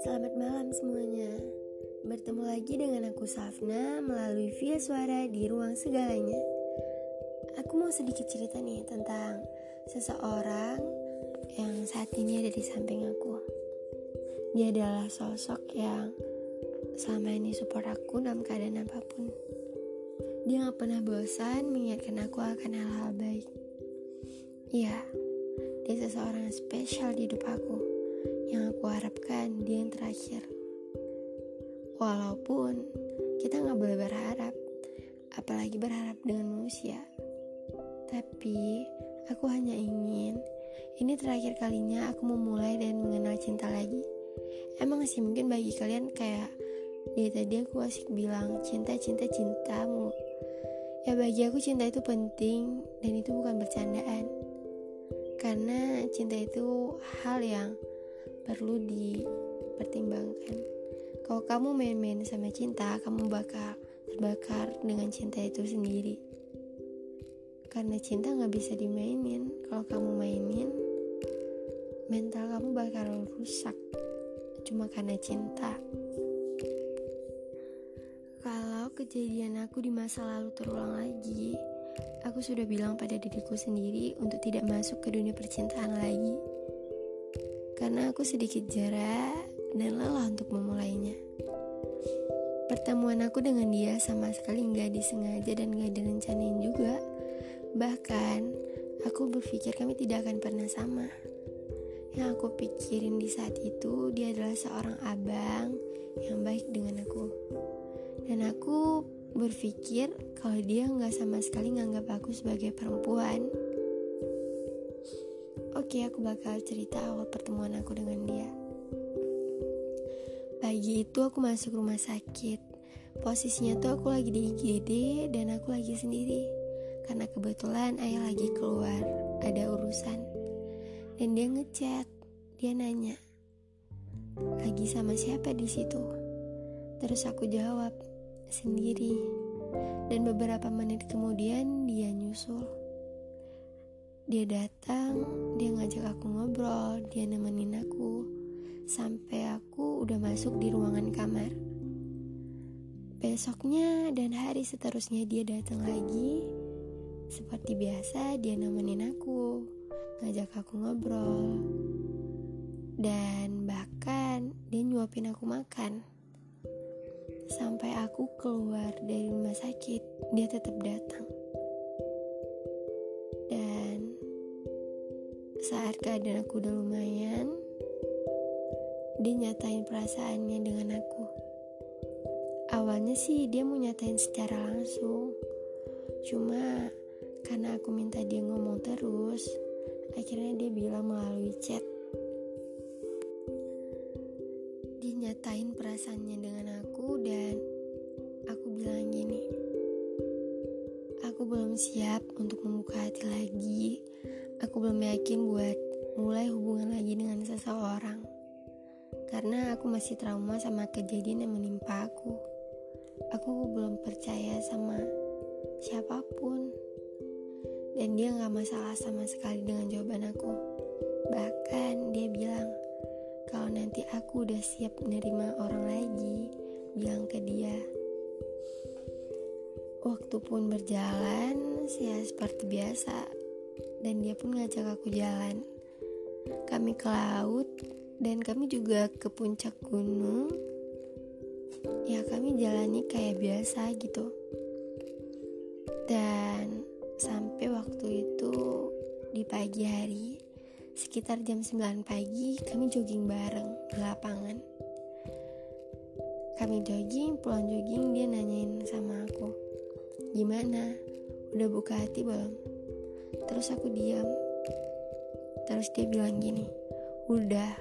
Selamat malam semuanya. Bertemu lagi dengan aku Safna melalui via suara di ruang segalanya. Aku mau sedikit cerita nih tentang seseorang yang saat ini ada di samping aku. Dia adalah sosok yang selama ini support aku dalam keadaan apa pun. Dia gak pernah bosan mengingatkan aku akan hal-hal baik Iya, dia seseorang yang spesial di hidup aku yang aku harapkan dia yang terakhir. Walaupun kita nggak boleh berharap, apalagi berharap dengan manusia. Tapi aku hanya ingin ini terakhir kalinya aku memulai dan mengenal cinta lagi. Emang sih mungkin bagi kalian kayak dia tadi aku asik bilang cinta cinta cintamu. Ya bagi aku cinta itu penting dan itu bukan bercandaan. Karena cinta itu hal yang perlu dipertimbangkan. Kalau kamu main-main sama cinta, kamu bakal terbakar dengan cinta itu sendiri. Karena cinta nggak bisa dimainin. Kalau kamu mainin, mental kamu bakal rusak. Cuma karena cinta. Kalau kejadian aku di masa lalu terulang lagi, aku sudah bilang pada diriku sendiri untuk tidak masuk ke dunia percintaan lagi karena aku sedikit jarak dan lelah untuk memulainya. Pertemuan aku dengan dia sama sekali nggak disengaja dan nggak direncanain juga. Bahkan, aku berpikir kami tidak akan pernah sama. Yang aku pikirin di saat itu, dia adalah seorang abang yang baik dengan aku. Dan aku berpikir kalau dia nggak sama sekali nganggap aku sebagai perempuan. Oke, aku bakal cerita awal pertemuan aku dengan dia. Pagi itu aku masuk rumah sakit. Posisinya tuh aku lagi di IGD dan aku lagi sendiri. Karena kebetulan ayah lagi keluar, ada urusan. Dan dia ngechat, dia nanya, "Lagi sama siapa di situ?" Terus aku jawab, "Sendiri." Dan beberapa menit kemudian dia nyusul. Dia datang, dia ngajak aku ngobrol, dia nemenin aku sampai aku udah masuk di ruangan kamar. Besoknya dan hari seterusnya dia datang lagi. Seperti biasa dia nemenin aku, ngajak aku ngobrol. Dan bahkan dia nyuapin aku makan. Sampai aku keluar dari rumah sakit, dia tetap datang. Saat keadaan aku udah lumayan, dia nyatain perasaannya dengan aku. Awalnya sih dia mau nyatain secara langsung, cuma karena aku minta dia ngomong terus, akhirnya dia bilang melalui chat. Dia nyatain perasaannya dengan dan aku bilang gini, aku belum siap untuk membuka hati lagi Aku belum yakin buat mulai hubungan lagi dengan seseorang karena aku masih trauma sama kejadian yang menimpa aku. Aku belum percaya sama siapa pun dan dia gak masalah sama sekali dengan jawaban aku. Bahkan dia bilang kalau nanti aku udah siap menerima orang lagi, bilang ke dia. Waktu pun berjalan, ya seperti biasa, dan dia pun ngajak aku jalan. Kami ke laut dan kami juga ke puncak gunung. Ya kami jalani kayak biasa gitu. Dan sampai waktu itu di pagi hari sekitar jam 9 pagi kami jogging bareng di lapangan. Kami jogging, pulang jogging dia nanyain sama aku, gimana? Udah buka hati belum? Terus aku diam. Terus dia bilang gini, udah,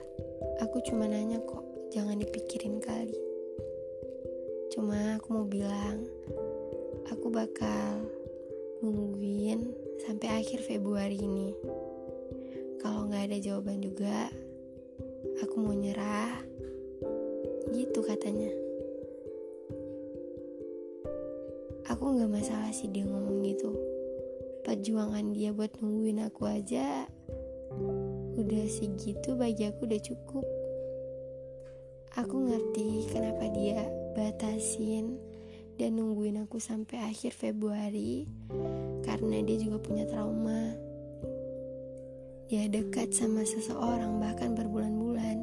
aku cuma nanya kok, jangan dipikirin kali. Cuma aku mau bilang, aku bakal nungguin sampai akhir Februari ini. Kalau nggak ada jawaban juga, aku mau nyerah. Gitu katanya. Aku nggak masalah sih dia ngomong gitu. Perjuangan dia buat nungguin aku aja udah segitu bagi aku udah cukup. Aku ngerti kenapa dia batasin dan nungguin aku sampai akhir Februari karena dia juga punya trauma. Dia dekat sama seseorang bahkan berbulan-bulan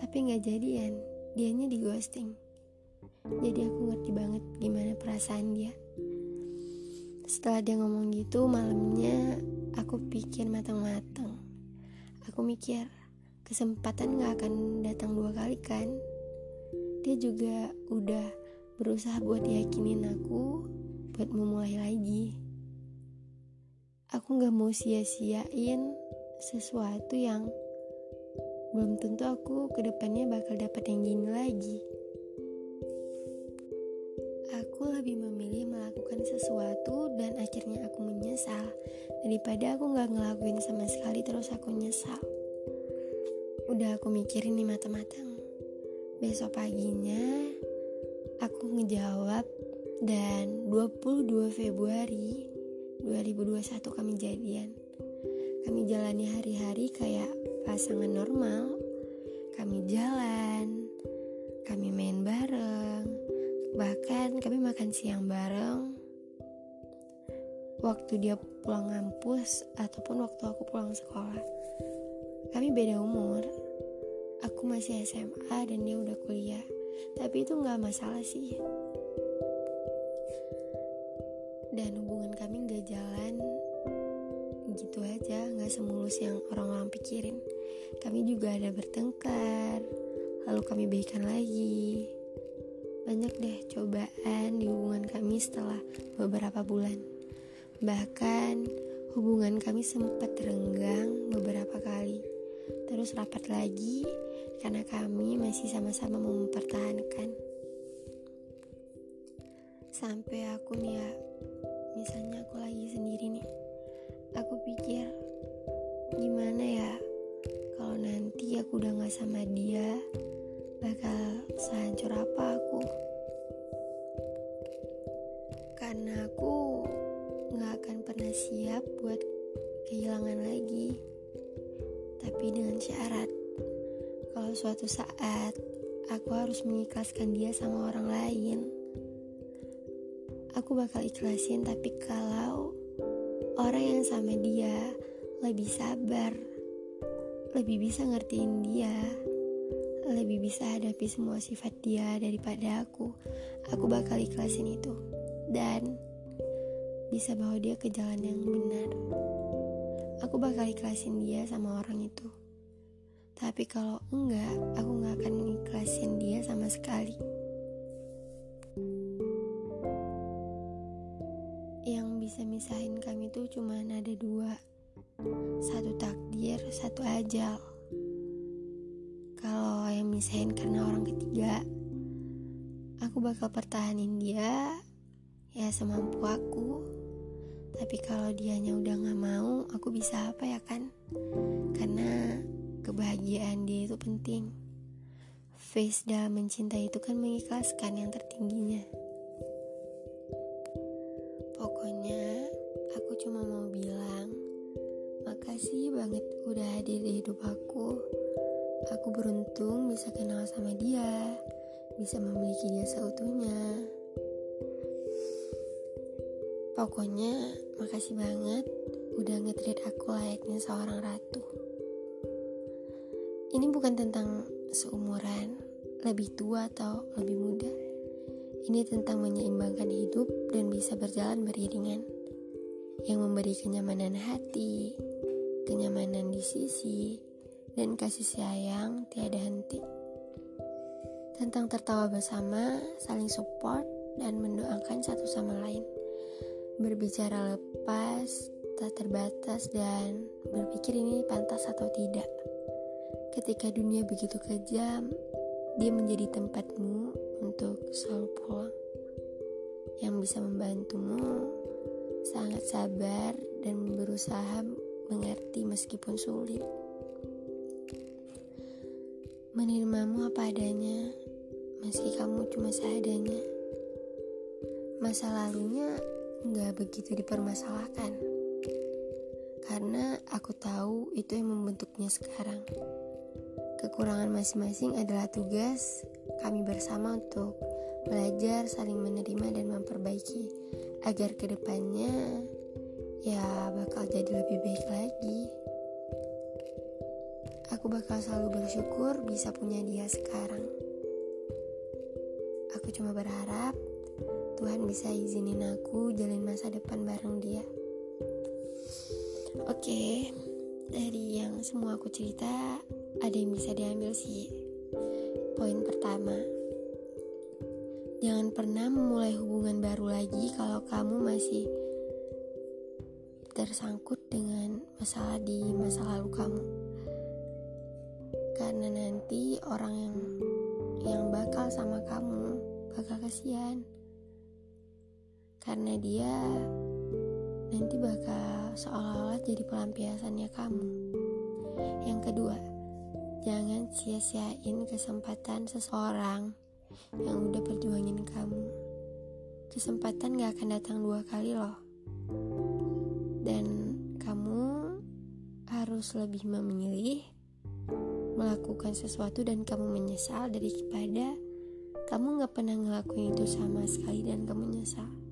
tapi nggak jadian. Dianya di ghosting. Jadi aku ngerti banget gimana perasaan dia setelah dia ngomong gitu malamnya aku pikir matang-matang. Aku mikir kesempatan gak akan datang dua kali kan? Dia juga udah berusaha buat yakinin aku buat memulai lagi. Aku gak mau sia-siain sesuatu yang belum tentu aku ke depannya bakal dapat yang gini lagi. Aku lebih memilih melakukan sesuatu dan akhirnya aku menyesal daripada aku gak ngelakuin sama sekali terus aku nyesal. Udah aku mikirin nih mata-matang. Besok paginya aku ngejawab dan 22 Februari 2021 kami jadian kami jalani hari-hari kayak pasangan normal. Kami jalan, kami main bareng, bahkan kami makan siang bareng. Waktu dia pulang ngampus ataupun waktu aku pulang sekolah. Kami beda umur. Aku masih SMA dan dia udah kuliah. Tapi itu nggak masalah sih. Dan hubungan kami nggak jalan gitu aja nggak semulus yang orang-orang pikirin kami juga ada bertengkar lalu kami baikan lagi banyak deh cobaan di hubungan kami setelah beberapa bulan bahkan hubungan kami sempat renggang beberapa kali. Terus rapat lagi karena kami masih sama-sama mempertahankan. Sampai aku nih ya misalnya aku lagi sendiri nih. Aku pikir gimana ya kalau nanti aku udah gak sama dia bakal sehancur apa aku? Karena aku siap buat kehilangan lagi tapi dengan syarat kalau suatu saat aku harus mengikhlaskan dia sama orang lain aku bakal ikhlasin tapi kalau Orang yang sama dia lebih sabar, lebih bisa ngertiin dia, lebih bisa hadapi semua sifat dia daripada aku. Aku bakal ikhlasin itu dan bisa bawa dia ke jalan yang benar. Aku bakal ikhlasin dia sama orang itu. Tapi kalau enggak, aku nggak akan ikhlasin dia sama sekali. bisa misahin kami tuh cuma ada dua Satu takdir, satu ajal Kalau yang misahin karena orang ketiga Aku bakal pertahanin dia Ya semampu aku Tapi kalau dianya udah gak mau Aku bisa apa ya kan? Karena kebahagiaan dia itu penting. Face dalam mencintai itu kan mengikhlaskan yang tertingginya Pokoknya makasih banget udah ngetreat aku layaknya seorang ratu Ini bukan tentang seumuran, lebih tua atau lebih muda ini tentang menyeimbangkan hidup dan bisa berjalan beriringan, yang memberi kenyamanan hati, kenyamanan di sisi, dan kasih sayang tiada henti. Tentang tertawa bersama, saling support, dan mendoakan satu sama lain. Berbicara lepas, tak terbatas, dan berpikir ini pantas atau tidak. Ketika dunia begitu kejam, dia menjadi tempatmu untuk selalu pulang. Yang bisa membantumu sangat sabar dan berusaha mengerti meskipun sulit. Menerimamu apa adanya meski kamu cuma seadanya. Masa lalunya nggak begitu dipermasalahkan karena aku tahu itu yang membentuknya sekarang. Kekurangan masing-masing adalah tugas kami bersama untuk belajar, saling menerima, dan memperbaiki agar ke depannya ya bakal jadi lebih baik lagi. Aku bakal selalu bersyukur bisa punya dia sekarang. Aku cuma berharap Tuhan bisa izinin aku jalin masa depan bareng dia. Oke, dari yang semua aku cerita, ada yang bisa diambil sih. Poin pertama, jangan pernah memulai hubungan baru lagi kalau kamu masih tersangkut dengan masalah di masa lalu kamu. Karena nanti orang yang yang bakal sama kamu bakal kasihan. Karena dia nanti bakal seolah-olah jadi pelampiasannya kamu. Yang kedua, jangan sia-siain kesempatan seseorang yang udah perjuangin kamu. Kesempatan gak akan datang dua kali loh. Dan kamu harus lebih memilih melakukan sesuatu dan kamu menyesal daripada kamu gak pernah ngelakuin itu sama sekali dan kamu nyesal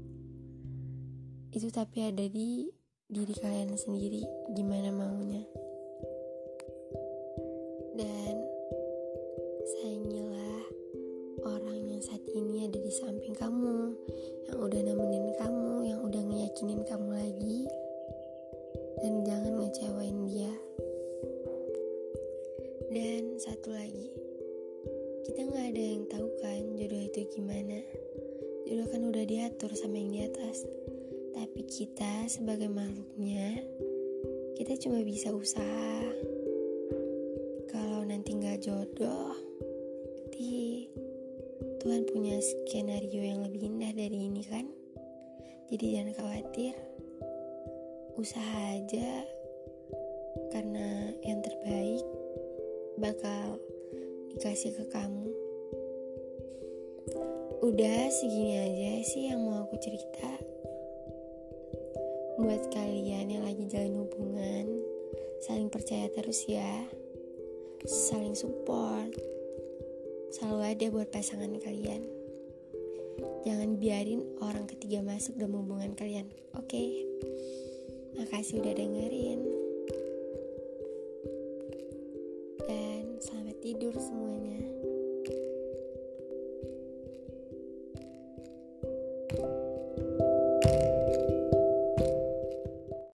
itu tapi ada di diri kalian sendiri gimana maunya. Dan sayangilah orang yang saat ini ada di samping kamu yang udah nemenin kamu yang udah ngeyakinin kamu lagi. Dan jangan ngecewain dia. Dan satu lagi kita nggak ada yang tahu kan jodoh itu gimana. Jodoh kan udah diatur sama yang di atas tapi kita sebagai makhluknya, kita cuma bisa usaha. Kalau nanti nggak jodoh, nanti Tuhan punya skenario yang lebih indah dari ini kan? Jadi jangan khawatir, usaha aja karena yang terbaik bakal dikasih ke kamu. Udah segini aja sih yang mau aku cerita. Buat kalian yang lagi jalin hubungan, saling percaya terus ya. Saling support. Selalu ada buat pasangan kalian. Jangan biarin orang ketiga masuk dalam hubungan kalian. Oke. Okay? Makasih udah dengerin.